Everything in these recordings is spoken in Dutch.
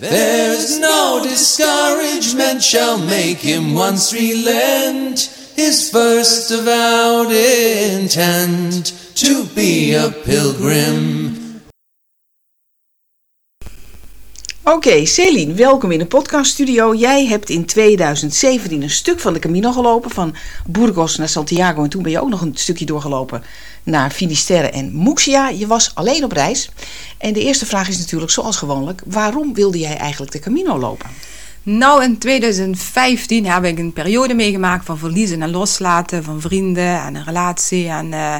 There's no discouragement shall make him once relent his first avowed intent to be a pilgrim. Oké, Celine, welkom in de podcaststudio. Jij hebt in 2017 een stuk van de Camino gelopen, van Burgos naar Santiago. En toen ben je ook nog een stukje doorgelopen naar Finisterre en Muxia. Je was alleen op reis. En de eerste vraag is natuurlijk, zoals gewoonlijk, waarom wilde jij eigenlijk de Camino lopen? Nou, in 2015 heb ik een periode meegemaakt van verliezen en loslaten van vrienden en een relatie. En, eh,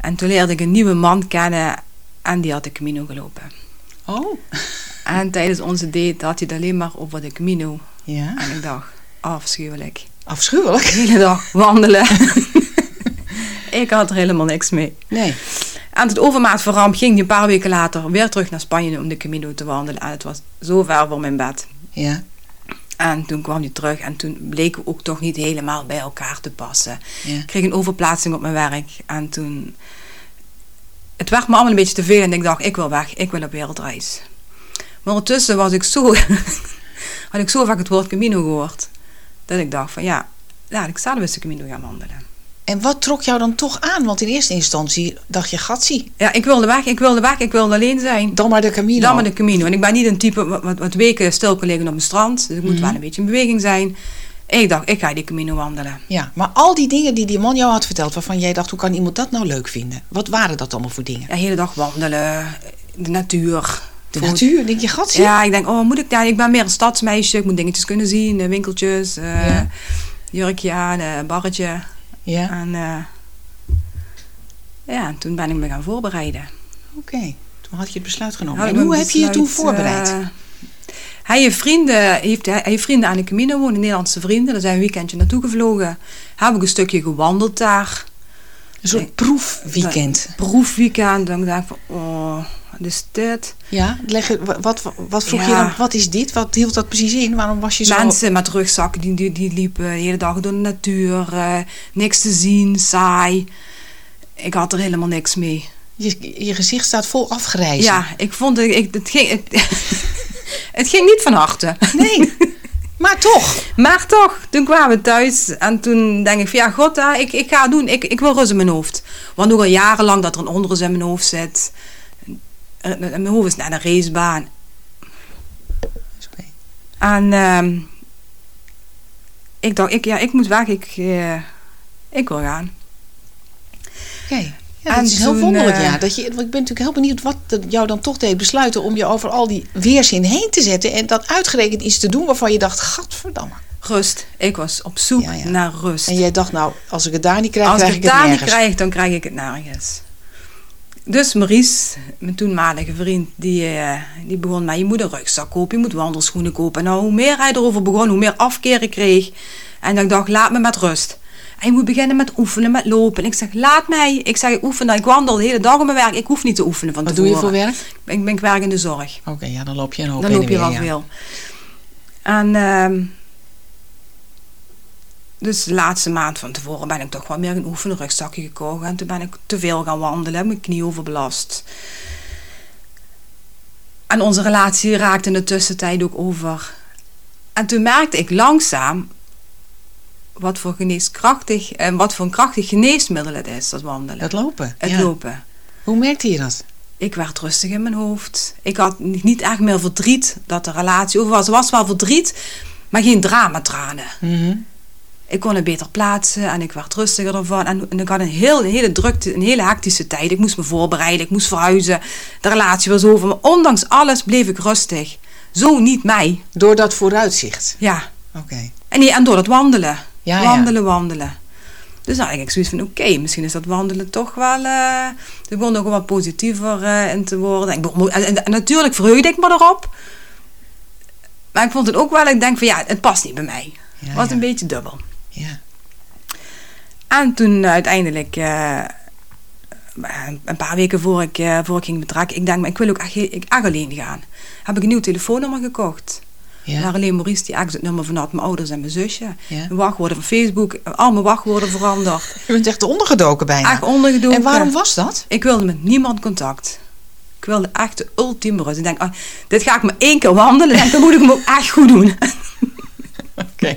en toen leerde ik een nieuwe man kennen en die had de Camino gelopen. Oh. En tijdens onze date had hij het alleen maar over de Camino. Ja. En ik dacht, afschuwelijk. Afschuwelijk. De hele dag wandelen. ik had er helemaal niks mee. Nee. En het overmaat van ramp ging hij een paar weken later weer terug naar Spanje om de Camino te wandelen. En het was zo ver voor mijn bed. Ja. En toen kwam hij terug en toen bleken we ook toch niet helemaal bij elkaar te passen. Ja. Ik kreeg een overplaatsing op mijn werk en toen... Het werd me allemaal een beetje te veel en ik dacht, ik wil weg, ik wil op wereldreis. Maar ondertussen was ik zo... had ik zo vaak het woord Camino gehoord. Dat ik dacht van ja, laat ik zelf eens de Camino gaan wandelen. En wat trok jou dan toch aan? Want in eerste instantie dacht je, gatsie, Ja, ik wilde weg, ik wilde weg, ik wilde alleen zijn. dan maar de Camino. Dan met de Camino. En ik ben niet een type wat, wat, weken stil kan liggen op een strand. Dus ik moet Mhm. wel een beetje in beweging zijn. Ik dacht, ik ga die Camino wandelen. Ja, maar al die dingen die die man jou had verteld, waarvan jij dacht, hoe kan iemand dat nou leuk vinden? Wat waren dat allemaal voor dingen? Ja, de hele dag wandelen, de natuur. De natuur, denk je, gatsie? Ja, ik denk, oh, moet ik daar? Ik ben meer een stadsmeisje. Ik moet dingetjes kunnen zien, eh, winkeltjes, eh, Ja. jurkje aan, eh, barretje. Ja, En eh, ja, toen ben ik me gaan voorbereiden. oké. Toen had je het besluit genomen. Had en hoe heb je je toen besluit, voorbereid? eh, hij heeft vrienden, heeft, hij heeft vrienden aan de Camino wonen, Nederlandse vrienden. Daar zijn we een weekendje naartoe gevlogen. Heb ik een stukje gewandeld daar. een soort proefweekend. Proefweekend. Dan dacht ik van, oh, is dit? Ja, leg, wat, wat, vroeg je dan? Wat is dit? Wat hield dat precies in? Waarom was je zo... Mensen met rugzakken die, die, die liepen de hele dag door de natuur. eh, niks te zien, saai. Ik had er helemaal niks mee. Je, je gezicht staat vol afgereizen. Ja, ik vond het, ik, het, ging, het, het ging niet van harte. Nee, maar toch. Maar toch, toen kwamen we thuis en toen denk ik van ja, god, ik, ik ga het doen. Ik, ik wil rust in mijn hoofd. Want ook al jarenlang dat er een onrust in mijn hoofd zit. En Mijn hoofd is naar een racebaan. En ehm, ik dacht, ik, ja, ik moet weg. Ik, eh, ik wil gaan. Oké. Ja, En dat is heel toen, wonderlijk, eh, ja. Dat je, ik ben natuurlijk heel benieuwd wat jou dan toch deed besluiten om je over al die weerzin heen te zetten en dat uitgerekend iets te doen waarvan je dacht, gadverdamme. Rust. Ik was op zoek Ja, ja. naar rust. En jij dacht, nou, als ik het daar niet krijg, Als krijg ik ik het het daar niet nergens. krijg, dan krijg ik het nergens. Dus Maurice, mijn toenmalige vriend, die, eh, die begon mij, je moet een rugzak kopen, je moet wandelschoenen kopen. Nou, hoe meer hij erover begon, hoe meer afkeren kreeg. En ik dacht, laat me met rust. Je moet beginnen met oefenen, met lopen. En ik zeg, laat mij. Ik zeg, ik oefen. Ik wandel de hele dag op mijn werk. Ik hoef niet te oefenen van Wat doe je voor werk? Ik ben, ik werk in de zorg. Oké, ja, dan loop je een hoop Dan loop je wel ja. veel. En ehm, dus de laatste maand van tevoren ben ik toch wel meer een rugzakje gekocht. En toen ben ik te veel gaan wandelen, mijn knie overbelast. En onze relatie raakte in de tussentijd ook over. En toen merkte ik langzaam wat voor geneeskrachtig en wat voor een krachtig geneesmiddel het is, dat wandelen. Het lopen. het ja. lopen. Hoe merkte je dat? Ik werd rustig in mijn hoofd. Ik had niet echt meer verdriet dat de relatie over was. Er was wel verdriet, maar geen dramatranen. Mhm. Ik kon het beter plaatsen en ik werd rustiger ervan. En, en ik had een, heel, een hele drukte, een hele hectische tijd. Ik moest me voorbereiden, ik moest verhuizen. De relatie was over. Maar ondanks alles bleef ik rustig. Zo niet mij. Door dat vooruitzicht. Ja. Oké. En, nee, en door dat wandelen. Ja, wandelen, wandelen. Dus nou, ik zoiets van, oké, misschien is dat wandelen toch wel... eh er begon ook wat positiever eh, in te worden. Ik begon- en, en- en natuurlijk verheugde ik me erop. Maar ik vond het ook wel, ik denk van ja, het past niet bij mij. Ja, was een beetje dubbel. Ja. En toen uiteindelijk, eh, een paar weken voor ik, eh, voor ik ging betrekken, ik denk, maar ik wil ook echt, ik, echt alleen gaan. Heb ik een nieuw telefoonnummer gekocht. Ja. Waar alleen Maurice die echt het nummer van had, mijn ouders en mijn zusje. Ja. Mijn wachtwoorden van Facebook, al mijn wachtwoorden veranderd. Je bent echt ondergedoken bijna. Echt ondergedoken. En waarom was dat? Ik wilde met niemand contact. Ik wilde echt de ultieme rust. Ik denk, ah, dit ga ik maar één keer wandelen en dan moet ik hem ook echt goed doen.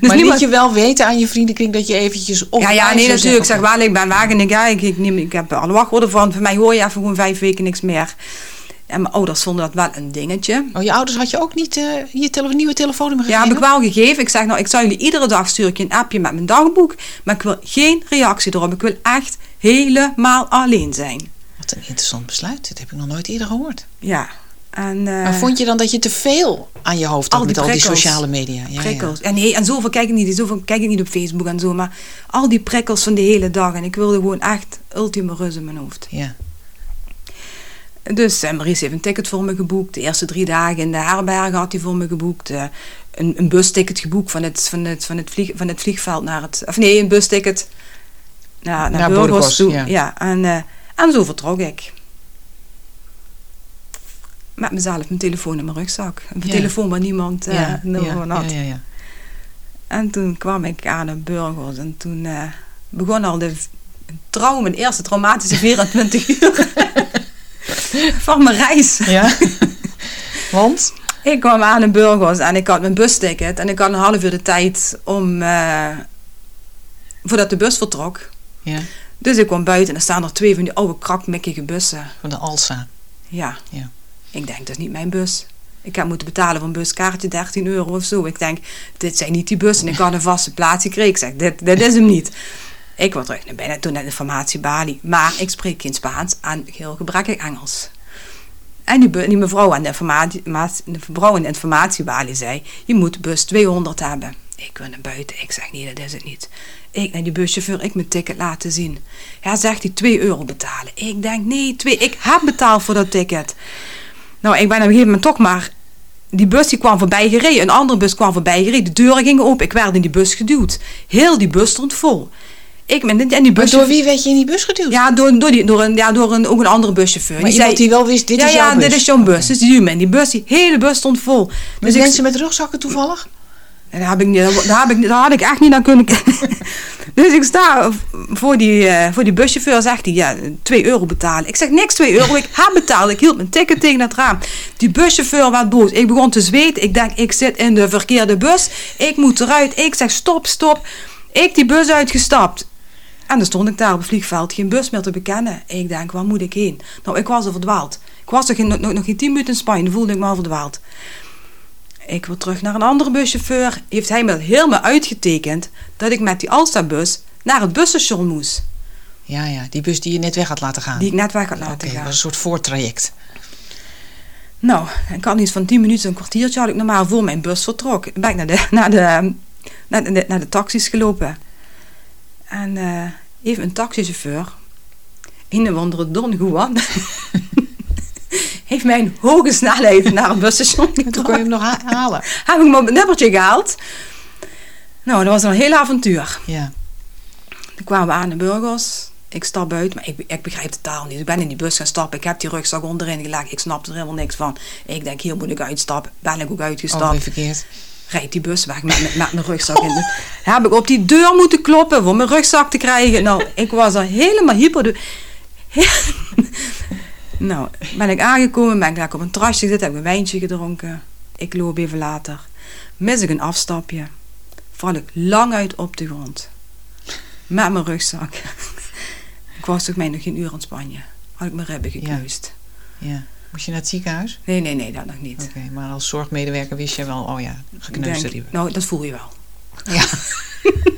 Dus maar niemand- liet je wel weten aan je vriendenkring dat je eventjes op ja, ja, nee, natuurlijk. Ik zeg, waar ik ben weg en ik, ja, ik, ik, neem, ik heb alle wachtwoorden van. Voor mij hoor je even gewoon vijf weken niks meer. En mijn ouders vonden dat wel een dingetje. Oh, je ouders had je ook niet eh, je tele nieuwe telefoonnummer Ja, gegeven? heb ik wel gegeven. Ik zeg, nou, ik zou jullie iedere dag stuur ik je een appje met mijn dagboek. Maar ik wil geen reactie erop. Ik wil echt helemaal alleen zijn. Wat een interessant besluit. Dit heb ik nog nooit eerder gehoord. Ja. En, eh, Maar vond je dan dat je te veel aan je hoofd had Al met al die sociale media? Ja, prikkels. En nee, en zoveel kijk ik niet. Zoveel kijk ik niet op Facebook en zo. Maar al die prikkels van de hele dag. En ik wilde gewoon echt ultieme rust in mijn hoofd. Ja. ja. Dus eh, Maurice heeft een ticket voor me geboekt. De eerste drie dagen in de herberg had hij voor me geboekt. Eh, een, een busticket geboekt van het, van, het, van, het vlieg, van het vliegveld naar het... Of nee, een busticket naar, naar, Naar Burgos toe. ja. Ja. en, eh, en zo vertrok ik. Met mezelf, mijn telefoon in mijn rugzak. Een Ja. telefoon waar niemand eh ja, nul ja, had. ja, ja, ja. En toen kwam ik aan in Burgos. En toen eh, begon al de trouw, mijn eerste traumatische 24 uur van mijn reis. Ja? Want? Ik kwam aan in Burgos en ik had mijn busticket. En ik had een half uur de tijd om... eh, voordat de bus vertrok. Ja, Dus ik kwam buiten en er staan er twee van die oude krakmikkige bussen. van de Alsa. Ja. Ja. Ik denk, dat is niet mijn bus. Ik heb moeten betalen voor een buskaartje 13 euro of zo. Ik denk, dit zijn niet die bussen. Ik had een vaste plaats gekregen. Ik zeg, dit, dit is hem niet. Ik word terug naar binnen, toen naar de informatiebalie. Maar ik spreek geen Spaans en heel gebrekkig Engels. En die, die mevrouw aan de, informatie, informatiebalie zei, je moet bus 200 hebben. Ik wil naar buiten. Ik zeg, nee, dat is het niet. Ik naar die buschauffeur, ik mijn ticket laten zien. Ja, zegt hij 2 euro betalen. Ik denk, nee, 2. Ik heb betaald voor dat ticket. Nou, ik ben op een gegeven moment toch maar... Die bus die kwam voorbij gereden. Een andere bus kwam voorbij gereden. De deuren gingen open. Ik werd in die bus geduwd. Heel die bus stond vol. Ik ben in die Maar bus... door wie werd je in die bus geduwd? Ja, door, door, die, door, een, ja, door een, ook een andere buschauffeur. maar die iemand zei, die wel wist, dit ja, is jouw ja, bus. dit is jouw bus. Dus die duwde me in die bus. Die hele bus stond vol. Met Dus ik, mensen met rugzakken toevallig? En daar, ik ik, had ik echt niet aan kunnen. Dus ik sta voor die, eh, voor die buschauffeur, zegt hij, ja, 2 euro betalen. Ik zeg, niks 2 euro, ik heb betaald. Ik hield mijn ticket tegen het raam. Die buschauffeur werd boos. Ik begon te zweten. Ik denk, ik zit in de verkeerde bus. Ik moet eruit. Ik zeg, stop, stop. Ik die bus uitgestapt. En dan stond ik daar op het vliegveld, geen bus meer te bekennen. Ik denk, waar moet ik heen? Nou, ik was al verdwaald. Ik was nog, geen- nog, nog geen 10 minuten in Spanje, voelde ik me al verdwaald. Ik wil terug naar een andere buschauffeur. Heeft hij me helemaal uitgetekend dat ik met die Alsta-bus naar het busstation moest. Ja, ja, die bus die je net weg had laten gaan. Die ik net weg had Oké, laten dat gaan. was een soort voortraject. Nou, ik had iets van 10 minuten, een kwartiertje had ik normaal voor mijn bus vertrok. Ben ik naar de, naar de, naar de, naar de taxis gelopen. En eh, even een taxichauffeur, een of andere Don Juan, heeft mij een hoge snelheid naar een busstation En toen kon je hem nog ha- halen. Heb ik hem op het nippertje gehaald. Nou, dat was een heel avontuur. Ja. Toen kwamen we aan de burgers. Ik stap uit, maar ik, ik begrijp de taal niet. Ik ben in die bus gaan stappen. Ik heb die rugzak onderin gelegd. Ik snap er helemaal niks van. Ik denk, hier moet ik uitstappen. Ben ik ook Oh, uitgestapt. weer verkeerd. Rijdt die bus weg met, met, met mijn rugzak in. de- Heb ik op die deur moeten kloppen voor mijn rugzak te krijgen. Nou, ik was er helemaal hyper. Nou, ben ik aangekomen, ben ik lekker op een terrasje gezeten, heb ik een wijntje gedronken. Ik loop even later. Mis ik een afstapje. Val ik lang uit op de grond. Met mijn rugzak. ik was toch mij nog geen uur in Spanje. Had ik mijn ribben gekneusd. Ja. Moest je naar het ziekenhuis? Nee, nee, nee, dat nog niet. Oké, maar als zorgmedewerker wist je wel, oh ja, gekneusde ribben. Nou, dat voel je wel. Ja.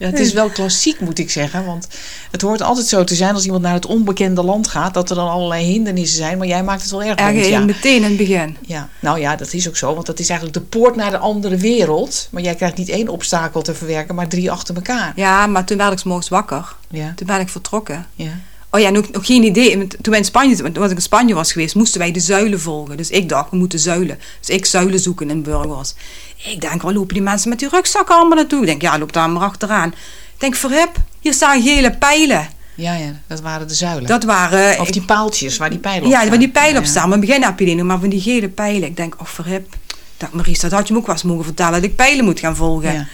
ja, het is wel klassiek, moet ik zeggen. Want het hoort altijd zo te zijn als iemand naar het onbekende land gaat, dat er dan allerlei hindernissen zijn. Maar jij maakt het wel erg Erg ja. meteen in het begin. ja. Nou ja, dat is ook zo, want dat is eigenlijk de poort naar de andere wereld. Maar jij krijgt niet één obstakel te verwerken, maar drie achter elkaar. Ja, maar toen werd ik morgens wakker. Ja, Toen ben ik vertrokken. ja. Oh ja, nog, nog geen idee. Toen wij in Spanje, toen ik in Spanje was geweest, moesten wij de zuilen volgen. Dus ik dacht, we moeten zuilen. Dus ik zuilen zoeken in Burgos. Ik denk, waar lopen die mensen met die rugzakken allemaal naartoe? Ik denk, ja, loop daar maar achteraan. Ik denk, verhip, hier staan gele pijlen. Ja, ja, dat waren de zuilen. Dat waren... of die paaltjes waar die pijlen op ja, staan. waar die pijlen op Ja, ja. staan. Maar in het begin heb je die maar van die gele pijlen. Ik denk, oh verhip. Ik dacht, Maries, dat had je me ook wel eens mogen vertellen. Dat ik pijlen moet gaan volgen. Ja.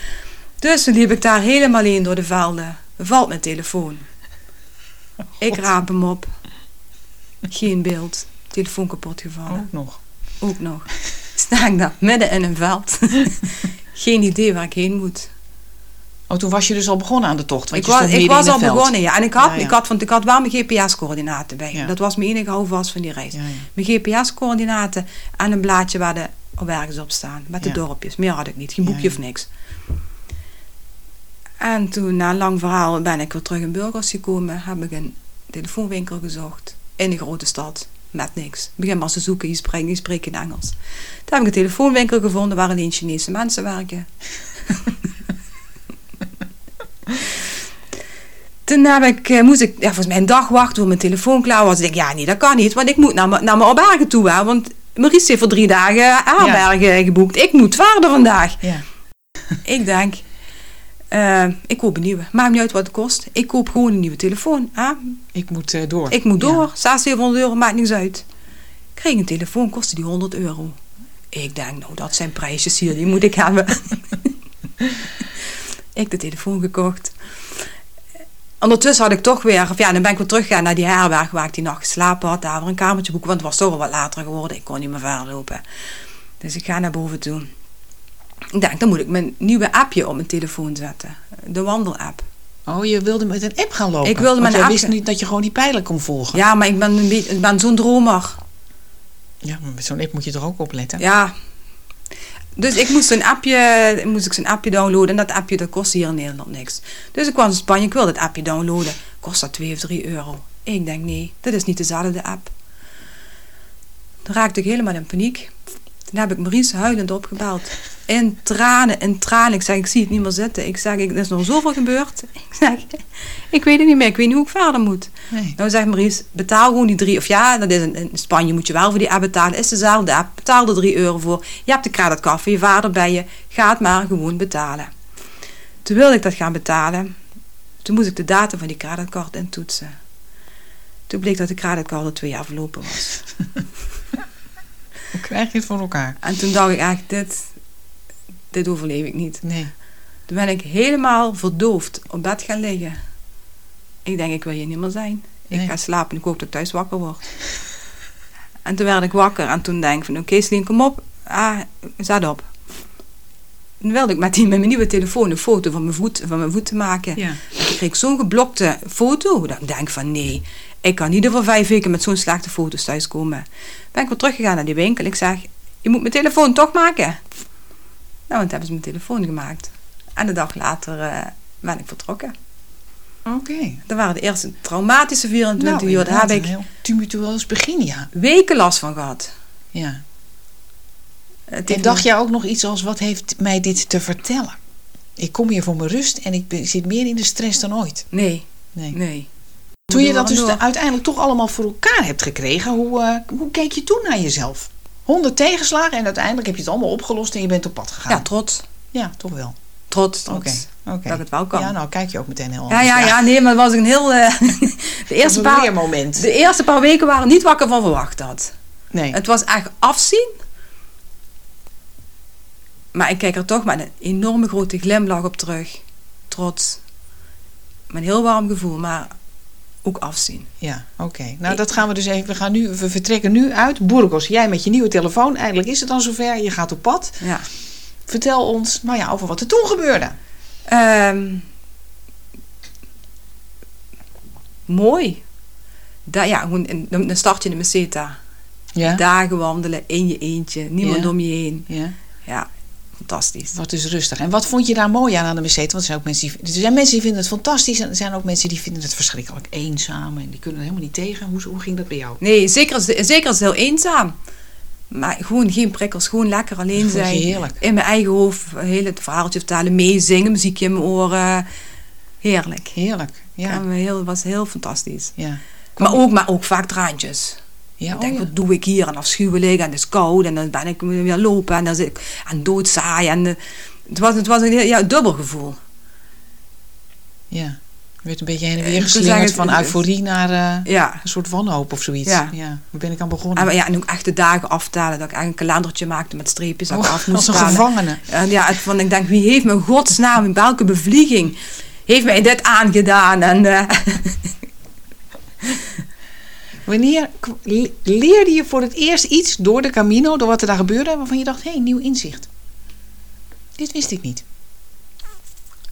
Dus toen liep ik daar helemaal alleen door de velden. Valt mijn telefoon. Ik raap hem op. Geen beeld. Telefoon kapot gevallen. Ook nog. Ook nog. Sta ik daar midden in een veld. Geen idee waar ik heen moet. Oh, toen was je dus al begonnen aan de tocht. Want Ik je was, ik was al veld. begonnen, ja. En ik had, Ja, ja. Ik had, want ik had wel mijn GPS-coördinaten bij. Ja. Dat was mijn enige houvast van die reis. Mijn GPS-coördinaten en een blaadje waar de ergens op staan. Met de dorpjes. Meer had ik niet. Geen boekje of niks. En toen, na een lang verhaal, ben ik weer terug in Burgers gekomen. Heb ik een telefoonwinkel gezocht. In een grote stad. Met niks. Ik begin maar te zoeken. Je spreekt, spreekt geen Engels. Toen heb ik een telefoonwinkel gevonden waar alleen Chinese mensen werken. Toen heb ik, eh, moest ik ja, volgens mij een dag wachten tot mijn telefoon klaar was. Ik denk, ja, nee, dat kan niet, want ik moet naar, mijn- naar mijn herbergen toe. Hè, want Maurice heeft voor drie dagen herbergen geboekt. Ik moet verder vandaag. Ja. Ik denk, eh, ik koop een nieuwe. Maakt niet uit wat het kost. Ik koop gewoon een nieuwe telefoon. Ik moet eh, door. Ik moet Ja. door. 600, 700 euro, maakt niks uit. Ik kreeg een telefoon, kostte die 100 euro. Ik denk, nou, dat zijn prijsjes hier, die moet ik hebben. ik de telefoon gekocht. Ondertussen had ik toch weer, of ja, dan ben ik weer teruggegaan naar die herberg waar ik die nacht geslapen had. Daar weer een kamertje boeken, want het was toch al wat later geworden. Ik kon niet meer verder lopen. Dus ik ga naar boven toe. Ik denk, dan moet ik mijn nieuwe appje op mijn telefoon zetten. De wandelapp. Oh, je wilde met een app gaan lopen? Ik wilde met een app- wist niet dat je gewoon die pijlen kon volgen. Ja, maar ik ben, een beetje, ik ben zo'n dromer. Ja, maar met zo'n app moet je toch ook opletten? Ja. Dus ik moest een appje, moest ik zo'n appje downloaden. En dat appje dat kostte hier in Nederland niks. Dus ik kwam in Spanje, ik wil dat appje downloaden. Kost dat 2 of 3 euro. Ik denk, nee, dit is niet dezelfde app. Toen raakte ik helemaal in paniek. Toen heb ik Maurice huilend opgebeld. In tranen, in tranen. Ik zeg, ik zie het niet meer zitten. Ik zeg, ik- er is nog zoveel gebeurd. Ik zeg, ik weet het niet meer. Ik weet niet hoe ik verder moet. Nee. Nou zegt Maurice, betaal gewoon die drie. Of ja, dat is in, in Spanje moet je wel voor die app betalen. Is dezelfde app. Betaal er drie euro voor. Je hebt de creditcard van je vader bij je. Ga het maar gewoon betalen. Toen wilde ik dat gaan betalen. Toen moest ik de datum van die creditcard intoetsen. Toen bleek dat de creditcard al twee jaar verlopen was. Hoe krijg je het voor elkaar? En toen dacht ik echt, dit, dit overleef ik niet. Nee. Toen ben ik helemaal verdoofd op bed gaan liggen. Ik denk, ik wil hier niet meer zijn. Ik ga slapen en ik hoop dat ik thuis wakker word. En toen werd ik wakker en toen denk ik van, oké Celine, kom op. Ah, zet op. Toen wilde ik met, die, met mijn nieuwe telefoon een foto van mijn voet, van mijn voet te maken. Ja. En toen kreeg ik zo'n geblokte foto. Dat ik denk van, nee, ik kan niet over vijf weken met zo'n slechte foto's thuiskomen. Ben ik weer teruggegaan naar die winkel. Ik zeg, je moet mijn telefoon toch maken? Nou, en toen hebben ze mijn telefoon gemaakt. En de dag later eh, ben ik vertrokken. Oké. Dat waren de eerste traumatische 24 Nou, uur. Daar heb ik een heel tumultueus begin, ja. weken last van gehad. ja. Het En dacht jij ook nog iets als, wat heeft mij dit te vertellen? Ik kom hier voor mijn rust en ik zit meer in de stress dan ooit. Nee, Nee. nee. Toen je dat dus uiteindelijk toch allemaal voor elkaar hebt gekregen, hoe, eh, hoe keek je toen naar jezelf? Honderd tegenslagen en uiteindelijk heb je het allemaal opgelost en je bent op pad gegaan. Ja, trots. Ja, toch wel. Trots, Oké. trots. Dat ik het wel kan. Ja, nou kijk je ook meteen heel Ja, anders. ja, ja, nee, maar het was een heel... eh, de, eerste een paar, leermoment. de eerste paar weken waren niet wat ik ervan verwacht had. Nee. Het was echt afzien. Maar ik kijk er toch met een enorme grote glimlach op terug. Trots. Met een heel warm gevoel, maar ook afzien. Ja, oké. Nou, dat gaan we dus even. We, gaan nu, we vertrekken nu uit Burgos. Jij met je nieuwe telefoon. Eindelijk is het dan zover. Je gaat op pad. Ja. Vertel ons nou ja, over wat er toen gebeurde. Ehm, mooi. Da ja, dan dan start je in de meseta. Ja. Dagen wandelen in je eentje. Niemand Ja. om je heen. ja. Ja, fantastisch. Wat is rustig. En wat vond je daar mooi aan aan de Meseta? Want er zijn ook mensen die, er zijn mensen die vinden het fantastisch. En er zijn ook mensen die vinden het verschrikkelijk eenzaam. En die kunnen er helemaal niet tegen. Hoe, hoe ging dat bij jou? Nee, zeker, zeker is het heel eenzaam. Maar gewoon geen prikkels, gewoon lekker alleen zijn. heerlijk. In mijn eigen hoofd, heel het verhaaltje vertalen, meezingen, muziekje in mijn oren. Heerlijk. Heerlijk. Ja. Heel, was heel fantastisch. Ja. Maar ook, maar ook vaak traantjes. Ja, ik oh denk, ja. wat doe ik hier? En afschuwelijk en het is koud en dan ben ik weer lopen en dan zit ik. En, eh, het, was, het was een ja, dubbel gevoel. ja. Je werd een beetje heen en Eh, weer geslingerd van euforie naar eh, Ja. een soort wanhoop of zoiets. Ja. Daar ben ik aan begonnen. En, ja, en ook echt de dagen aftalen. Dat ik echt een kalendertje maakte met streepjes dat ik Oh, af moest als een gevangene. En ja, het, van, ik denk, wie heeft me in godsnaam, in welke bevlieging heeft mij dit aangedaan? En, Wanneer leerde je voor het eerst iets door de Camino, door wat er daar gebeurde, waarvan je dacht, hé, hey, nieuw inzicht. Dit wist ik niet.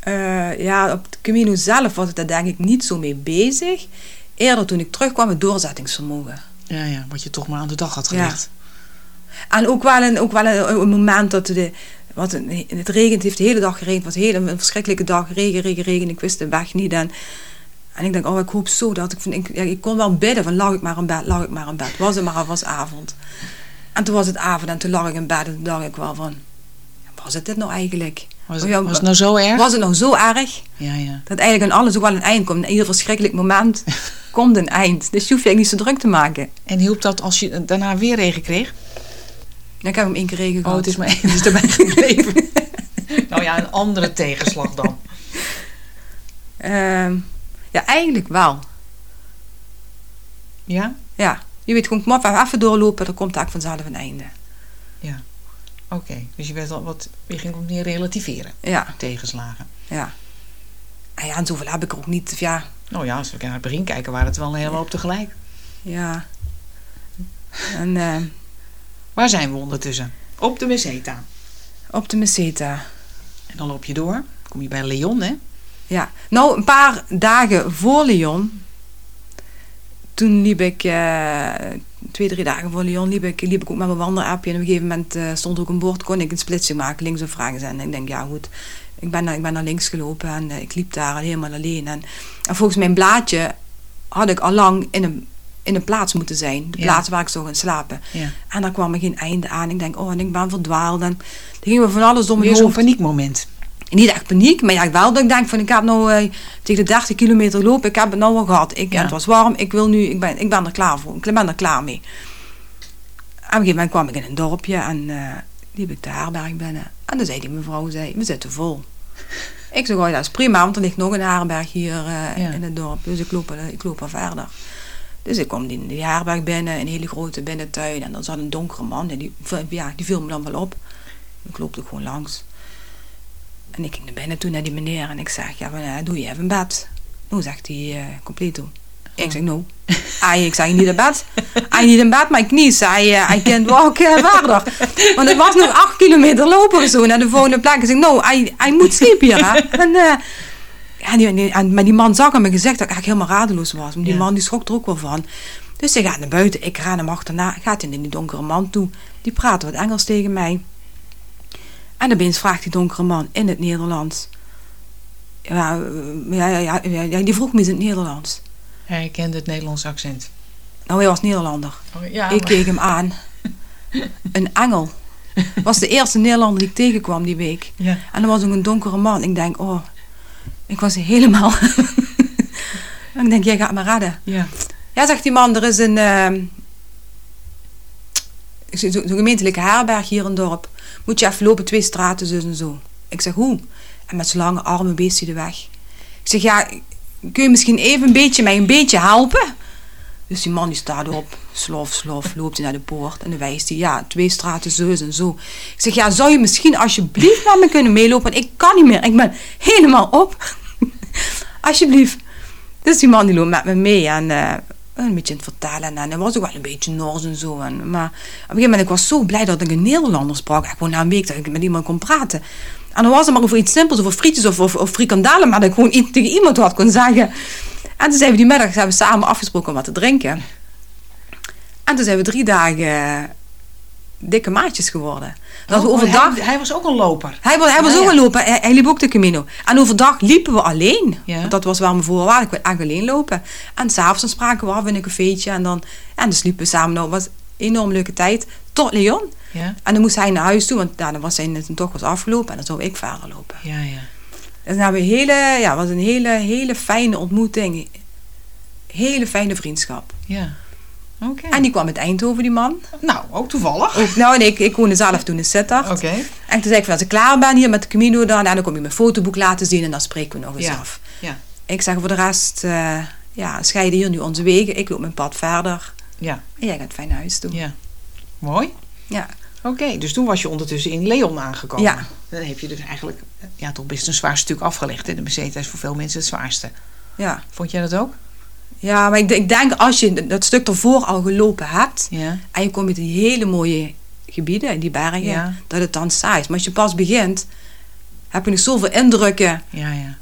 Eh, ja, op de Camino zelf was ik daar denk ik niet zo mee bezig. Eerder toen ik terugkwam, het doorzettingsvermogen. Ja, ja, wat je toch maar aan de dag had Ja. gelegd. En ook wel een, ook wel een, een moment dat de, wat een, het regent, het heeft de hele dag geregend. Het was een hele een verschrikkelijke dag, regen, regen, regen. Ik wist de weg niet. En, en ik denk, oh, ik hoop zo dat ik, ik, ja, ik kon wel bidden van, lag ik maar in bed, lag ik maar in bed. Was het maar, was avond. En toen was het avond en toen lag ik in bed en toen dacht ik wel van, was het dit nou eigenlijk? Was, Oh het, ja, was het nou zo erg? Was het nou zo erg? Ja, ja. Dat eigenlijk aan alles ook wel een eind komt. In ieder verschrikkelijk moment komt een eind. Dus je hoeft je eigenlijk niet zo druk te maken. En hielp dat als je daarna weer regen kreeg? Ik heb hem één keer regen Oh, gehad. het is maar één, dus daarbij gebleven. nou ja, een andere tegenslag dan. Ehm, ja, eigenlijk wel. Ja? Ja, je weet gewoon, kom op, even doorlopen, dan komt eigenlijk vanzelf een einde. Ja. Oké, dus je, werd al wat, je ging ook meer relativeren, Ja, tegenslagen. ja. En ja, en zoveel heb ik er ook niet. of Ja, Nou ja, als we naar het begin kijken, waren het wel een hele hoop tegelijk. ja. En ehm, Waar zijn we ondertussen? Op de Meseta. op de Meseta. En dan loop je door. Kom je bij Leon, hè? Ja, nou, een paar dagen voor Lyon. Toen liep ik, eh, twee, drie dagen voor Lyon, liep ik, liep ik ook met mijn wandelappje. En op een gegeven moment eh, stond er ook een bord, kon ik een splitsing maken, links of rechts. En ik denk, ja goed, ik ben, naar- ik ben naar links gelopen en eh, ik liep daar helemaal alleen. En, en volgens mijn blaadje had ik al lang in een, in een plaats moeten zijn. De Ja. plaats waar ik zou gaan slapen. Ja. En daar kwam er geen einde aan. Ik denk, oh, en ik ben verdwaald. En er ging me van alles door mijn zo'n paniekmoment. Niet echt paniek, maar ja, wel dat ik denk van ik heb nou eh, tegen de 30 kilometer lopen, ik heb het nou al gehad. Ik, Ja. Het was warm, ik wil nu, ik ben, ik ben er klaar voor. Ik ben er klaar mee. En op een gegeven moment kwam ik in een dorpje en eh liep ik de herberg binnen. En dan zei die mevrouw, zei, we zitten vol. Ik zei, oh, dat is prima, want er ligt nog een herberg hier eh, Ja. in het dorp. Dus ik loop, ik loop er verder. Dus ik kom die, die herberg binnen, een hele grote binnentuin. En dan zat een donkere man, en die, ja, die viel me dan wel op. Ik loop er gewoon langs. En ik ging naar binnen toe naar die meneer en ik zeg, ja, eh, doe je even bed? Nou, zegt hij, eh compleet toe. Ik zeg, nou. Ai, ik zeg, niet in bed. Hij niet in bed, mijn knie zei, eh, hij kent walk eh, verder. Want het was nog acht kilometer lopen of zo naar de volgende plek. Ik zeg, nou, hij, hij moet sliepen hier, hè. En, eh, die, die- en, maar die man zag aan mijn gezicht dat ik eigenlijk helemaal radeloos was. Maar die Ja. man die schrok er ook wel van. Dus hij gaat naar buiten, ik ga hem achterna. Gaat hij naar die donkere man toe. Die praat wat Engels tegen mij. En opeens vraagt die donkere man in het Nederlands. Ja, ja, ja, ja, die vroeg me eens in het Nederlands. Hij kende het Nederlands accent. Nou, hij was Nederlander. ja, ik keek hem aan. Een engel. Was de eerste Nederlander die ik tegenkwam die week. Ja. En er was ook een donkere man. Ik denk, oh, ik was helemaal. ik denk, jij gaat me redden. Ja. Ja, zegt die man, er is een. ehm, Zo'n gemeentelijke herberg hier in het dorp. Moet je even lopen, twee straten, zo en zo. Ik zeg, hoe? En met zijn lange armen beest hij de weg. Ik zeg, ja, kun je misschien even een beetje mij een beetje helpen? Dus die man die staat op, slof, slof, loopt hij naar de poort en dan wijst hij, ja, twee straten zo en zo. Ik zeg, ja, zou je misschien alsjeblieft met me kunnen meelopen? Ik kan niet meer, ik ben helemaal op. alsjeblieft. Dus die man die loopt met me mee en eh, een beetje aan het vertellen. En hij was ook wel een beetje nors en zo. En, maar op een gegeven moment, ik was zo blij dat ik een Nederlander sprak. Ik gewoon na een week dat ik met iemand kon praten. En dan was het maar over iets simpels, over frietjes of, of, frikandellen. Maar dat ik gewoon iets tegen iemand wat kon zeggen. En toen zijn we die middag zijn we samen afgesproken om wat te drinken. En toen zijn we drie dagen dikke maatjes geworden. Dat we Oh, overdag... Hij, hij was ook een loper. Hij, was- hij was Ja, ook ja. een lopen. Hij, hij liep ook de Camino. En overdag liepen we alleen. Ja. Want dat was waar mijn voorwaarde. Ik wil eigenlijk alleen lopen. En s'avonds spraken we af in een cafeetje. En dan, en dan sliepen we samen. Nou, het was een enorm leuke tijd. Tot Leon. Ja. En dan moest hij naar huis toe. Want ja, dan was zijn toch was afgelopen. En dan zou ik verder lopen. Ja, ja. Dus dan hebben we een hele, ja, was een hele, hele fijne ontmoeting. Hele fijne vriendschap. Ja. En die kwam uit Eindhoven, die man. Nou, ook toevallig. Ook, nou, nee, ik, ik woonde zelf toen in Sittard. Oké. En toen zei ik als ik klaar ben hier met de Camino dan, en dan kom je mijn fotoboek laten zien en dan spreken we nog eens Ja. af. Ja. Ik zeg voor de rest, eh, ja, scheiden hier nu onze wegen. Ik loop mijn pad verder. Ja. En jij gaat fijn naar huis toe. Ja. Mooi. Ja. Oké, dus toen was je ondertussen in Leon aangekomen. Ja. Dan heb je dus eigenlijk ja, toch best een zwaar stuk afgelegd. hè. De Meseta is voor veel mensen het zwaarste. Ja. Vond jij dat ook? Ja, maar ik, ik denk als je dat stuk ervoor al gelopen hebt Ja. en je komt in die hele mooie gebieden, in die bergen, Ja. dat het dan saai is. Maar als je pas begint, heb je nog zoveel indrukken Ja, ja.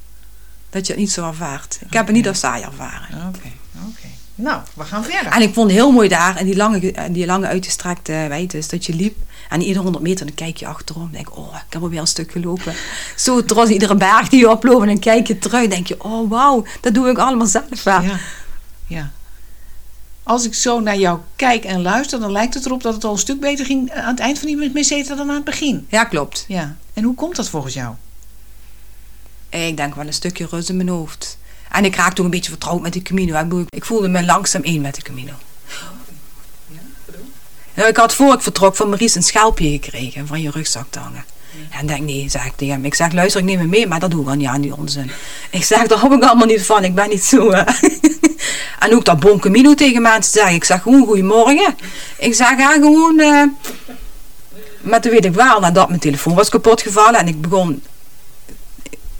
dat je het niet zo ervaart. Ik heb het niet als saai ervaren. Oké, oké. Nou, we gaan verder. En ik vond het heel mooi daar, in die lange, die lange uitgestrekte wijtes, dat je liep. En iedere 100 meter, dan kijk je achterom. denk ik, oh, ik heb alweer een stuk gelopen. Zo trots iedere berg die je oploopt. En dan kijk je terug, denk je, oh wauw, dat doe ik allemaal zelf. Ja, ja. Als ik zo naar jou kijk en luister, dan lijkt het erop dat het al een stuk beter ging aan het eind van die meseta dan aan het begin. ja, klopt. Ja. En hoe komt dat volgens jou? Ik denk wel een stukje rust in mijn hoofd. En ik raakte ook een beetje vertrouwd met die Camino. Ik, voelde me langzaam één met de Camino. Nou, ik had voor ik vertrok van Maries een schelpje gekregen van je rugzak te hangen. En denk, nee, zeg ik tegen hem. Ik zeg, luister, ik neem hem mee, maar dat doe ik al niet aan die onzin. Ik zeg, daar hou ik allemaal niet van. Ik ben niet zo... en ook dat Bon Camino tegen mensen zeggen. Ik zeg gewoon, goedemorgen. Ik zeg, ga gewoon... eh maar toen weet ik wel, nadat mijn telefoon was kapot gevallen en ik begon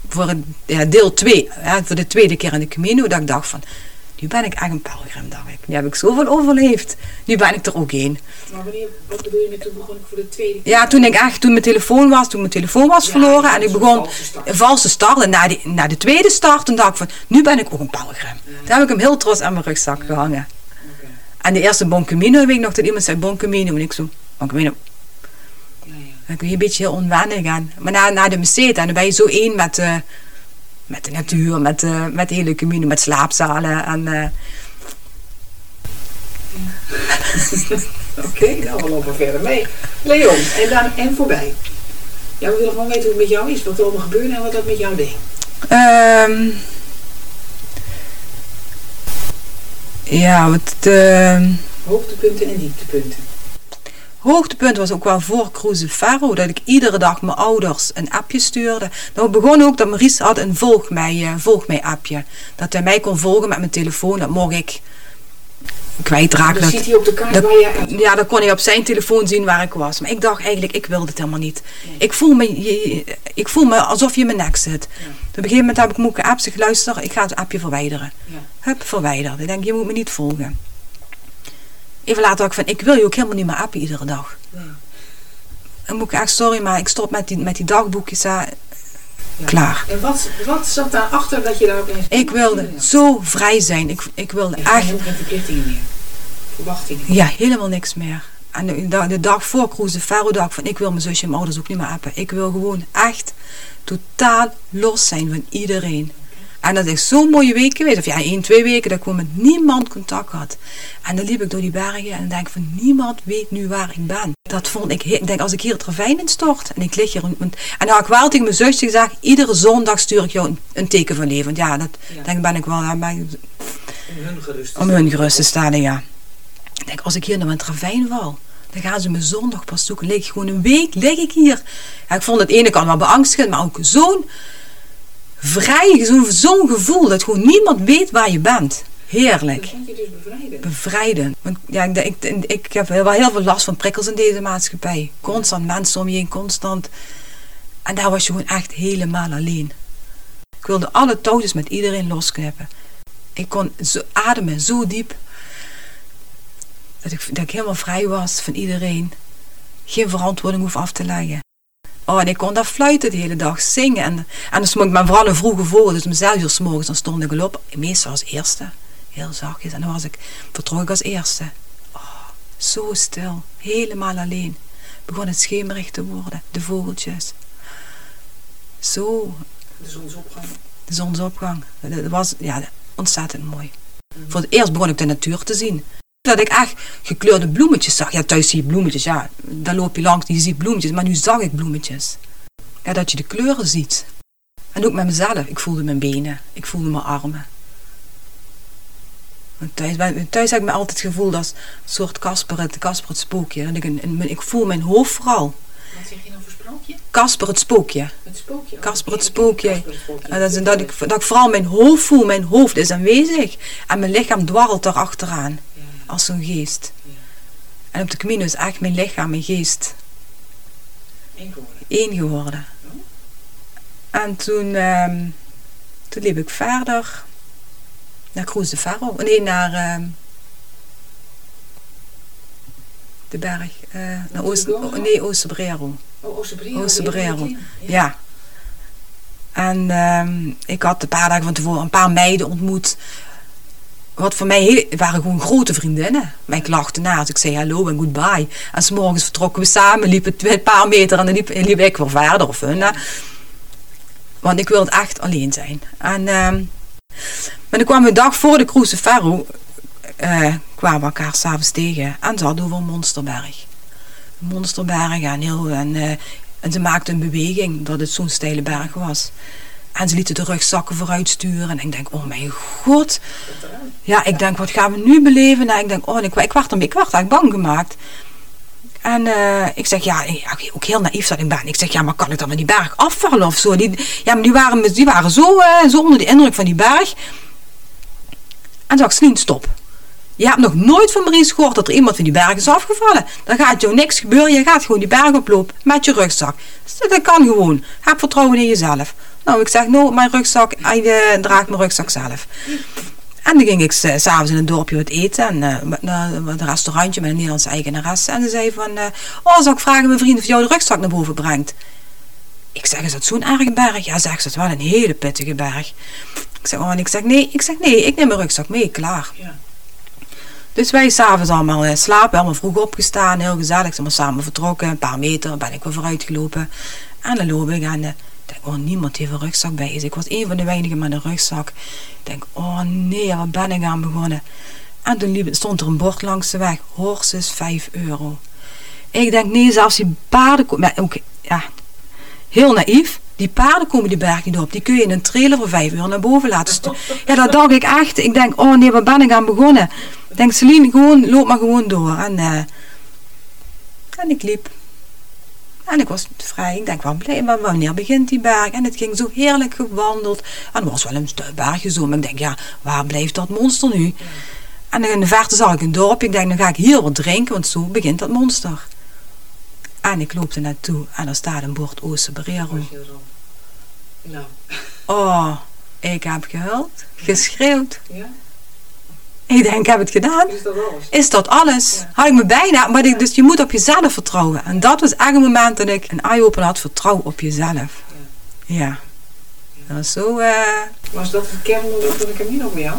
voor het, ja, deel 2, voor de tweede keer in de Camino, dat ik dacht van, nu ben ik echt een pelgrim, dacht ik. Nu heb ik zoveel overleefd. Nu ben ik er ook één. Maar wanneer, wat bedoel je met toen begon ik voor de tweede Ja, toen ik echt, toen mijn telefoon was, toen mijn telefoon was verloren en ik begon een valse start. En na, die, na de tweede start, toen dacht ik van, nu ben ik ook een pelgrim. Toen heb ik hem heel trots aan mijn rugzak gehangen. En de eerste Bon Camino, weet ik nog dat iemand zei Bon Camino. En ik zo, Bon Camino. Dan kun je een beetje heel onwennig aan. Maar na, na de meseta, dan ben je zo één met, eh, met de natuur, met, eh, met de hele Camino, met slaapzalen. En, eh, Oké, nou we lopen verder mee. Leon, en dan en voorbij. Ja, we willen gewoon weten hoe het met jou is, wat er allemaal gebeurde en wat dat met jou deed. Ehm, ja, wat ehm, Hoogtepunten en dieptepunten. Hoogtepunt was ook wel voor Cruise Ferro. Dat ik iedere dag mijn ouders een appje stuurde. Dat begon ook dat Maurice had een volg mij, eh, volg mij appje. Dat hij mij kon volgen met mijn telefoon. Dat mocht ik kwijtraken. Dan Dat, ziet hij op de kaart dat- waar je... ja, dan kon hij op zijn telefoon zien waar ik was. Maar ik dacht eigenlijk, ik wilde het helemaal niet. Ik, voel me, je- ik voel me alsof je in mijn nek zit. Op een gegeven moment heb ik me ook geappt. Zeg, luister, ik ga het appje verwijderen. Ja. Hup, verwijderd. Ik denk, je moet me niet volgen. Even later dacht ik van, ik wil je ook helemaal niet meer appen iedere dag. Nee. Dan moet ik echt, sorry, maar ik stop met die, met die dagboekjes. hè. Klaar. En wat, wat zat daarachter dat je daar opeens... Ik wilde zo vrij zijn. Ik, ik wilde Je echt, geen verplichtingen meer. Verwachtingen. ja, helemaal niks meer. En de, de, de dag voor Faro dacht ik van, ik wil mijn zusje en mijn ouders ook niet meer appen. Ik wil gewoon echt totaal los zijn van iedereen. En dat is zo'n mooie week geweest. Of ja, één, twee weken dat ik gewoon met niemand contact had. En dan liep ik door die bergen en dan denk ik van niemand weet nu waar ik ben. Dat vond ik, ik denk als ik hier het ravijn instort en ik lig hier. En en dan had ik wel tegen mijn zusje gezegd, iedere zondag stuur ik jou een, een teken van leven. Want ja, dat Ja. denk ik ben ik wel aan bij, Om hun gerust te om hun gerust te stellen, ja. Ik denk, als ik hier nou in het ravijn val, dan gaan ze me zondag pas zoeken. Lig ik gewoon een week, lig ik hier. Ja, ik vond het ene kant wel beangstigend, maar ook zo'n vrij, zo'n gevoel dat gewoon niemand weet waar je bent. Heerlijk. Dat vond je dus bevrijdend. Bevrijdend. Want ja, ik, ik, ik heb wel heel veel last van prikkels in deze maatschappij. Constant mensen om je heen, constant. En daar was je gewoon echt helemaal alleen. Ik wilde alle touwtjes met iedereen losknippen. Ik kon zo ademen, zo diep. Dat ik, dat ik helemaal vrij was van iedereen. Geen verantwoording hoef af te leggen. Oh, en ik kon daar fluiten de hele dag, zingen. En, en dan stond ik maar vooral een vroege vogel, dus om zes uur 's morgens, dan stond ik al op. Meestal als eerste, heel zachtjes. En dan was ik, vertrok ik als eerste. Oh, zo stil, helemaal alleen. Begon het schemerig te worden, de vogeltjes. Zo, De zonsopgang. de zonsopgang. Dat was ja, ontzettend mooi. Voor het eerst begon ik de natuur te zien. Dat ik echt gekleurde bloemetjes zag. Ja, thuis zie je bloemetjes. Ja, daar loop je langs en je ziet bloemetjes. Maar nu zag ik bloemetjes. Ja, dat je de kleuren ziet. En ook met mezelf. Ik voelde mijn benen. Ik voelde mijn armen. Want thuis, thuis heb ik me altijd het gevoel als een soort Kasper het, Kasper het spookje. Dat ik, een, een- ik voel mijn hoofd vooral. Wat zeg je nou voor sprookje? Kasper het spookje. Het spookje. Kasper het Ja, spookje. Kasper het spookje. En dat, is, dat, ik, dat ik vooral mijn hoofd voel. Mijn hoofd is aanwezig. En mijn lichaam dwarrelt erachteraan. Ja, Als zo'n geest. ja. En op de Camino is echt mijn lichaam, mijn geest Eén geworden. één geworden. En toen, ehm, toen liep ik verder. Naar Cruz de Ferro. Nee, naar ehm, de berg. eh, naar Oost, Montevideo? nee, Oosterbrero. Oh, Oosterbrero. Oosterbrero. Ja. En ehm, ik had een paar dagen van tevoren een paar meiden ontmoet. Wat voor mij heel, waren gewoon grote vriendinnen. Maar ik lachte na als ik zei hallo en goodbye. En s morgens vertrokken we samen, liepen een paar meter en dan liep, liep ik weer verder. Of hun. Want ik wilde echt alleen zijn. En, ehm, maar dan kwamen we een dag voor de Cruise eh kwamen we elkaar s'avonds tegen. En ze hadden over Monsterberg. Monsterberg en, heel, en, eh, en ze maakten een beweging dat het zo'n steile berg was. En ze lieten de rugzakken vooruit sturen. En ik denk, oh mijn god. Ja, ik denk, wat gaan we nu beleven? Nou, ik denk, oh, ik, ik, werd, er- ik werd bang gemaakt. En eh, ik zeg, ja, ook heel naïef zat ik ben. Ik zeg, ja, maar kan ik dan van die berg afvallen of zo? Die, ja, maar die waren, die waren zo, eh, zo onder de indruk van die berg. En zei ik, stop. Je hebt nog nooit van Maries gehoord dat er iemand van die berg is afgevallen. Dan gaat jou niks gebeuren. Je gaat gewoon die berg oplopen met je rugzak. Dus dat kan gewoon. Heb vertrouwen in jezelf. Nou, ik zeg, nou, mijn rugzak, hij eh, draagt mijn rugzak zelf. En dan ging ik s- s'avonds in een dorpje wat eten. En eh, naar een restaurantje met een Nederlandse eigenaresse. En ze zei van, eh, oh, zou ik vragen mijn vriend of jou de rugzak naar boven brengt? Ik zeg, is dat zo'n erge berg? Ja, zegt ze, het is wel een hele pittige berg. Ik zeg, oh, en ik zeg, nee, ik zeg, nee, ik neem mijn rugzak mee, klaar. Ja. Dus wij s'avonds allemaal eh, slapen, allemaal vroeg opgestaan, heel gezellig. Zijn we samen vertrokken, een paar meter ben ik weer vooruit gelopen. En dan loop ik en eh, ik denk, oh, niemand heeft een rugzak bij zich. Ik was een van de weinigen met een rugzak. Ik denk, oh nee, waar ben ik aan begonnen? En toen liep, stond er een bord langs de weg, horses 5 euro. Ik denk, nee, zelfs die paarden, ko- maar ook, ja, heel naïef. Die paarden komen die berg niet op. Die kun je in een trailer voor 5 uur naar boven laten sturen. Ja, dat dacht ik echt. Ik denk, oh nee, waar ben ik aan begonnen? Ik denk, Celine, gewoon, loop maar gewoon door. En, eh, en ik liep. En ik was vrij. Ik denk, wel blij, maar wanneer begint die berg? En het ging zo heerlijk gewandeld. En het was wel een bergje zo. Maar ik denk, ja, waar blijft dat monster nu? En in de verte zag ik een dorp. Ik denk, dan ga ik hier wat drinken, want zo begint dat monster. En ik loop er naartoe en er staat een bord Oosterbrero. Nou, Oh, ik heb gehuild, geschreeuwd. ja. Ik denk, ik heb het gedaan. Is dat alles? Is dat alles? Ja. Had ik me bijna, maar ik, dus je moet op jezelf vertrouwen. En dat was echt een moment dat ik een eye-opener had, vertrouw op jezelf. Ja. Dat was zo, eh, Was dat het kernmoment van de Camino bij jou?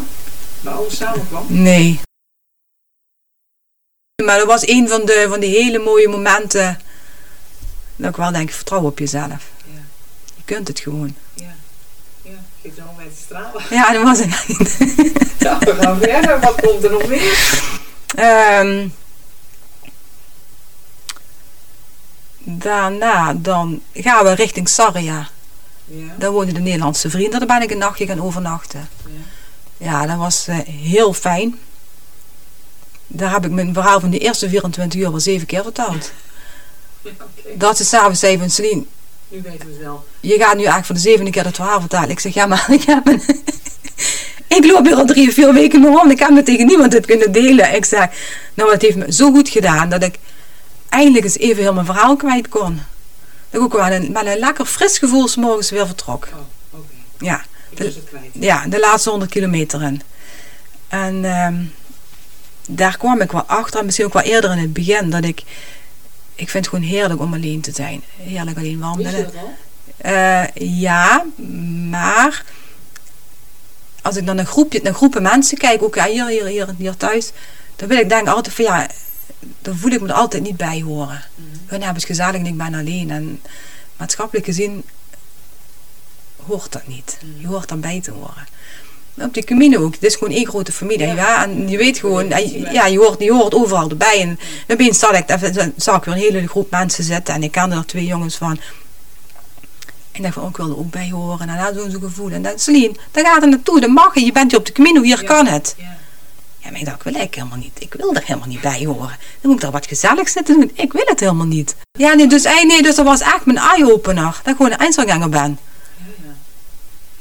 Waar alles samenkwam? nee. Maar dat was een van de, van die hele mooie momenten. Dat ik wel denk, vertrouw op jezelf. Ja. Je kunt het gewoon. Ja. Dan met stralen. Ja, dat was het. Ja, we gaan verder. Wat komt er nog meer? Ehm, daarna dan gaan we richting Sarria. Ja. Daar woonden de Nederlandse vrienden. Daar ben ik een nachtje gaan overnachten. Ja. Ja, dat was eh, heel fijn. Daar heb ik mijn verhaal van de eerste 24 uur wel zeven keer verteld. Ja, Dat ze s'avonds zei van Celine, nu weten we het wel. je gaat nu eigenlijk voor de zevende keer het verhaal vertellen. Ik zeg, ja maar ik heb een... ik loop hier al drie of vier weken mee rond. Ik heb me tegen niemand het kunnen delen. Ik zeg, nou het heeft me zo goed gedaan dat ik eindelijk eens even heel mijn verhaal kwijt kon. Dat ik ook wel een, met een lekker fris gevoel 's morgens weer vertrok. Oh, oké. Ja, Ik was het kwijt. ja, de laatste 100 kilometer in. En ehm, daar kwam ik wel achter, en misschien ook wel eerder in het begin, dat ik... Ik vind het gewoon heerlijk om alleen te zijn. Heerlijk alleen wandelen. Eh, ja, maar als ik dan een groepje, naar groepen mensen kijk, ook ja, hier, hier, hier, hier thuis, dan wil ik denk altijd van ja, dan voel ik me er altijd niet bij horen. Mhm. Hun hebben het gezellig en ik ben alleen. En maatschappelijk gezien hoort dat niet. Mhm. Je hoort daarbij te horen. Op die Camino ook. Het is gewoon één grote familie. Ja. Ja. en je weet gewoon, ja, je hoort, je hoort overal erbij. En opeens zag ik, zag ik weer een hele groep mensen zitten. En ik kende er twee jongens van. En ik dacht van, oh, ik wil er ook bij horen. En dan zo'n zo'n gevoel. En dan, Celine, daar gaat er naartoe. Dat mag je. Je bent hier op de Camino. Hier Ja. kan het. Ja. Ja, maar ik dacht, wil ik helemaal niet. Ik wil er helemaal niet bij horen. Dan moet ik daar wat gezelligs zitten doen. Ik wil het helemaal niet. Ja, nee, dus, eh, nee, dus dat was echt mijn eye-opener. Dat ik gewoon een Einzelganger ben.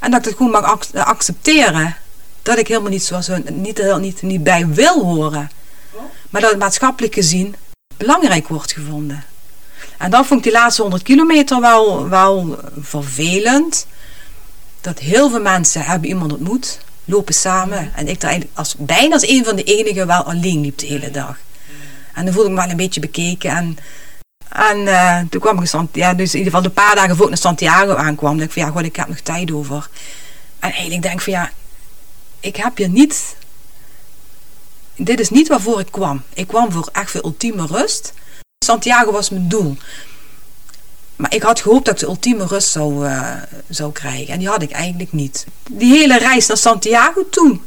En dat ik het gewoon mag ac- accepteren. Dat ik helemaal niet, zoals, niet, niet, niet bij wil horen. Maar dat het maatschappelijk gezien belangrijk wordt gevonden. En dan vond ik die laatste 100 kilometer wel, wel vervelend. Dat heel veel mensen hebben iemand ontmoet. lopen samen. En ik eigenlijk als, bijna als een van de enigen wel alleen liep de hele dag. En dan voelde ik me wel een beetje bekeken. En, en eh, toen kwam ik, in ja, dus in ieder geval de paar dagen voor ik naar Santiago aankwam, dacht ik van ja, god, ik heb nog tijd over. En eigenlijk denk ik van ja, ik heb hier niet, dit is niet waarvoor ik kwam. Ik kwam voor echt voor ultieme rust. Santiago was mijn doel. Maar ik had gehoopt dat ik de ultieme rust zou, uh, zou krijgen. En die had ik eigenlijk niet. Die hele reis naar Santiago toen.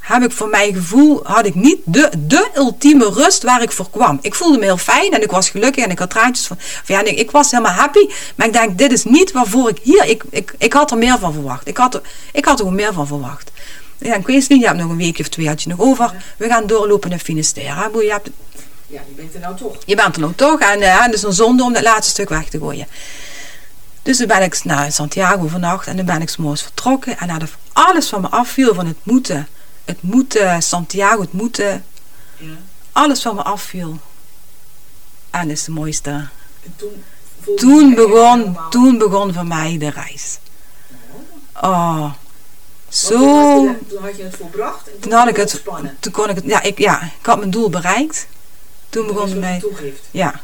Heb ik voor mijn gevoel, had ik niet de, de ultieme rust waar ik voor kwam. Ik voelde me heel fijn en ik was gelukkig en ik had traantjes van. van ja, nee, ik was helemaal happy. Maar ik denk, dit is niet waarvoor ik hier. Ik, ik, ik had er meer van verwacht. Ik had er, ik had er gewoon meer van verwacht. Ja, ik weet niet, je hebt nog een weekje of twee had je nog over. We gaan doorlopen naar Finisterre. Je hebt, ja, je bent er nou toch. Je bent er nou toch. En uh, het is een zonde om dat laatste stuk weg te gooien. Dus toen ben ik naar Santiago vannacht en dan ben ik s'morgens vertrokken. En nadat alles van me afviel van het moeten, het moeten, Santiago, het moeten, ja. alles van me afviel. En dat is het mooiste. En toen, toen begon, toen begon voor mij de reis. Oh, zo. Toen had je het volbracht en toen, toen had ik het, toen kon ik het, ja ik, ja, ik had mijn doel bereikt. Toen begon het mij. Toegeeft. Ja.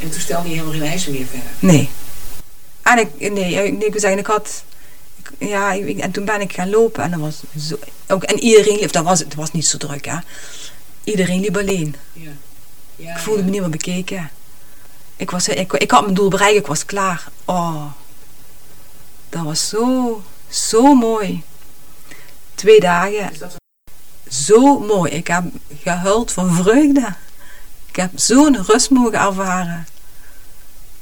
En toen stelde je helemaal geen eisen meer verder. Nee. En ik, nee, ik, ik wil zeggen, ik had, ja, ik, en toen ben ik gaan lopen en dan was zo, ook, en iedereen liep, dat was, het was niet zo druk, hè. Iedereen liep alleen. Ja. Ja, ik voelde ja. me niet meer bekeken. Ik, was, ik, ik had mijn doel bereikt, ik was klaar. Oh, dat was zo, zo mooi. Twee dagen. Dat Zo mooi. Ik heb gehuild van vreugde. Ik heb zo'n rust mogen ervaren.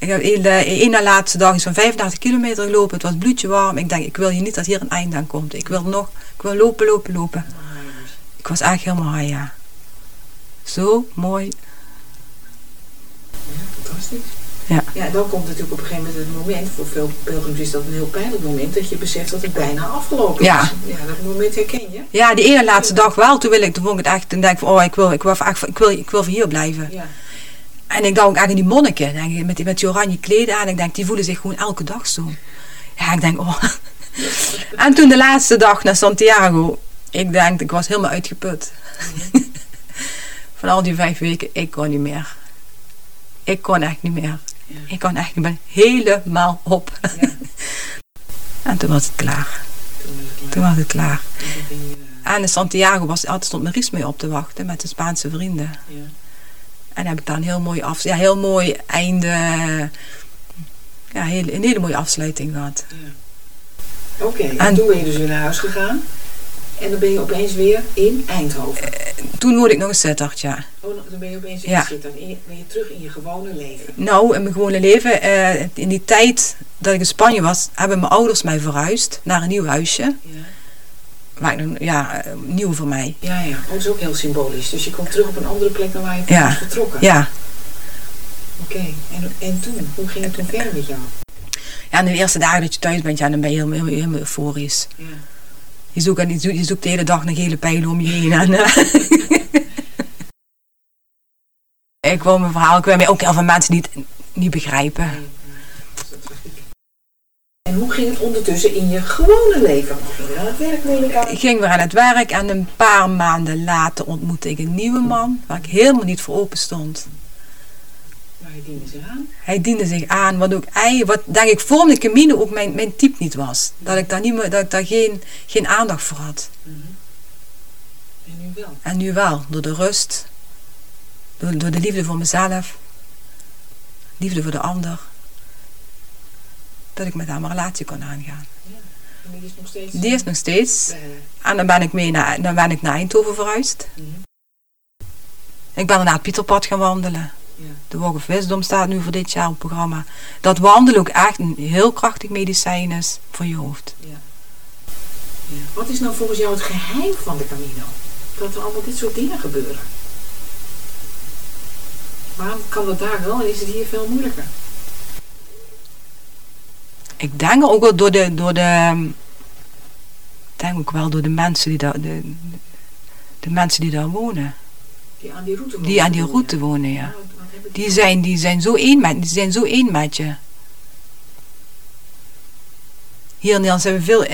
Ik heb een, een na laatste dag is van 35 kilometer gelopen. Het was bloedje warm. Ik denk, ik wil hier niet dat hier een eind aan komt. Ik wil nog, ik wil lopen, lopen, lopen. Ik was echt helemaal high, ja. Zo mooi. Ja, fantastisch. Ja. Ja, dan komt natuurlijk op een gegeven moment het moment, voor veel pelgrims is dat een heel pijnlijk moment, dat je beseft dat het bijna afgelopen Ja. is. Ja, dat moment herken je. Ja, die ene laatste dag wel. Toen, wil ik, toen vond ik het echt, toen denk ik van, oh, ik wil, ik wil, ik wil, ik wil van hier blijven. Ja. En ik dacht ook echt aan die monniken, denk ik, met, die, met die oranje kleden aan. Ik denk, die voelen zich gewoon elke dag zo. Ja, ik denk, oh. En toen de laatste dag naar Santiago, ik denk, ik was helemaal uitgeput. Van al die vijf weken, ik kon niet meer. Ik kon echt niet meer. Ja. Ik kon echt niet meer. Helemaal op. Ja. En toen was het klaar. Toen was het klaar. Toen was het klaar. En toen ging je, eh, En in Santiago was, altijd stond Maurice mee op te wachten met de Spaanse vrienden. ja. En heb ik daar een heel mooi, af, ja, heel mooi einde. Ja, heel, een hele mooie afsluiting gehad. Oké, en, En- toen ben je dus weer naar huis gegaan. En dan ben je opeens weer in Eindhoven. Toen woonde ik nog een Sittard, ja. Oh, dan ben je opeens in Ja. zitten. Dan ben je terug in je gewone leven. Nou, in mijn gewone leven, eh, in die tijd dat ik in Spanje was, hebben mijn ouders mij verhuisd naar een nieuw huisje. Ja, Nog- ja, eh, nieuw voor mij. ja. ja. Oh, dat is ook heel symbolisch. Dus je komt terug op een andere plek dan waar je Ja. was vertrokken. Ja. Oké, en, en toen? Hoe ging het toen verder met jou? ja, de eerste dagen dat je thuis bent, ja, dan ben je helemaal, euforisch. Ja. Je zoekt, je zoekt, je zoekt de hele dag een gele pijlen om je heen. En, ik wil mijn verhaal, ik wil mij ook heel veel mensen niet, niet begrijpen. Nee, nee, dat zag ik. En hoe ging het ondertussen in je gewone leven? Hoe ging je aan het werk, neem ik aan? Ik ging weer aan het werk en een paar maanden later ontmoette ik een nieuwe man waar ik helemaal niet voor open stond. Maar je diende zich aan. Hij diende zich aan, wat ook wat denk ik voor de Camino ook mijn, mijn type niet was. Dat ik daar, niet meer, dat ik daar geen, geen aandacht voor had. En nu wel. En nu wel, door de rust, door, door de liefde voor mezelf, liefde voor de ander, dat ik met hem een relatie kon aangaan. En die is nog steeds... Die is nog steeds. En dan ben ik mee naar, dan ben ik naar Eindhoven verhuisd. Mhm. Ik ben daarna het Pieterpad gaan wandelen. ja. De Walk of Wisdom staat nu voor dit jaar op het programma. Dat wandelen ook echt een heel krachtig medicijn is voor je hoofd. Ja. Wat is nou volgens jou het geheim van de Camino? Dat er allemaal dit soort dingen gebeuren. Waarom kan dat daar wel en is het hier veel moeilijker? Ik denk ook wel door de, door de denk ook wel door de mensen die daar, de, de mensen die daar wonen. Die aan die route wonen. Die aan die bedoel je? route wonen, ja. Wat- wat hebben die- Die zijn, die zijn zo één met, die zijn zo één met je. Hier in Nederland zijn we veel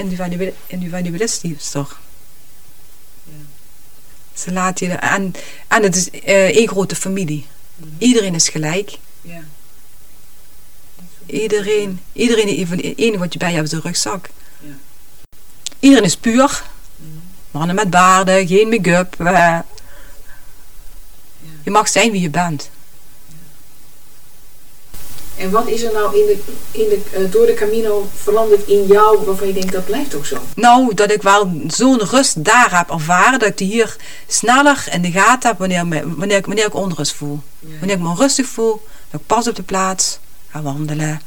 individualistisch, toch? Ze laten je... En, en het is eh, één grote familie. Iedereen is gelijk. Iedereen, iedereen heeft het enige wat je bij je hebt is een rugzak. Ja. Iedereen is puur. Mannen met baarden, geen make-up. eh. Je mag zijn wie je bent. En wat is er nou in de, in de, eh, door de Camino veranderd in jou waarvan je denkt dat blijft ook zo? Nou, dat ik wel zo'n rust daar heb ervaren, dat ik die hier sneller in de gaten heb wanneer, me- wanneer, ik, wanneer ik onrust voel. Wanneer ik me onrustig voel, dat ik pas op de plaats, ga wandelen.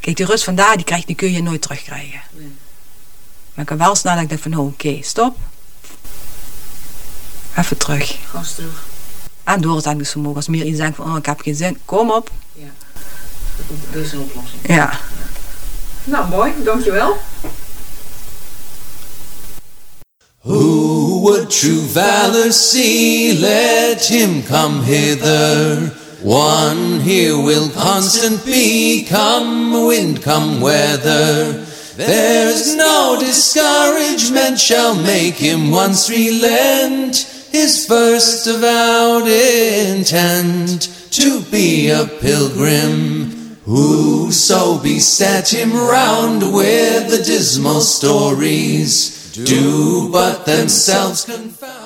Kijk, die rust vandaar, die, krijg, die kun je nooit terugkrijgen. Nee. Maar ik kan wel snel dat ik denk van, oh, oké, stop. Even terug. Gas terug. En doorzettingsvermogen. Als meer iets denkt van, oh, ik heb geen zin, kom op. Dat komt- Er is een oplossing. Ja. Nou, mooi. Dankjewel. Who would true valor see? Let him come hither. One here will constant be, come wind, come weather. There's no discouragement shall make him once relent his first avowed intent to be a pilgrim. Whoso beset him round with the dismal stories do but themselves confound.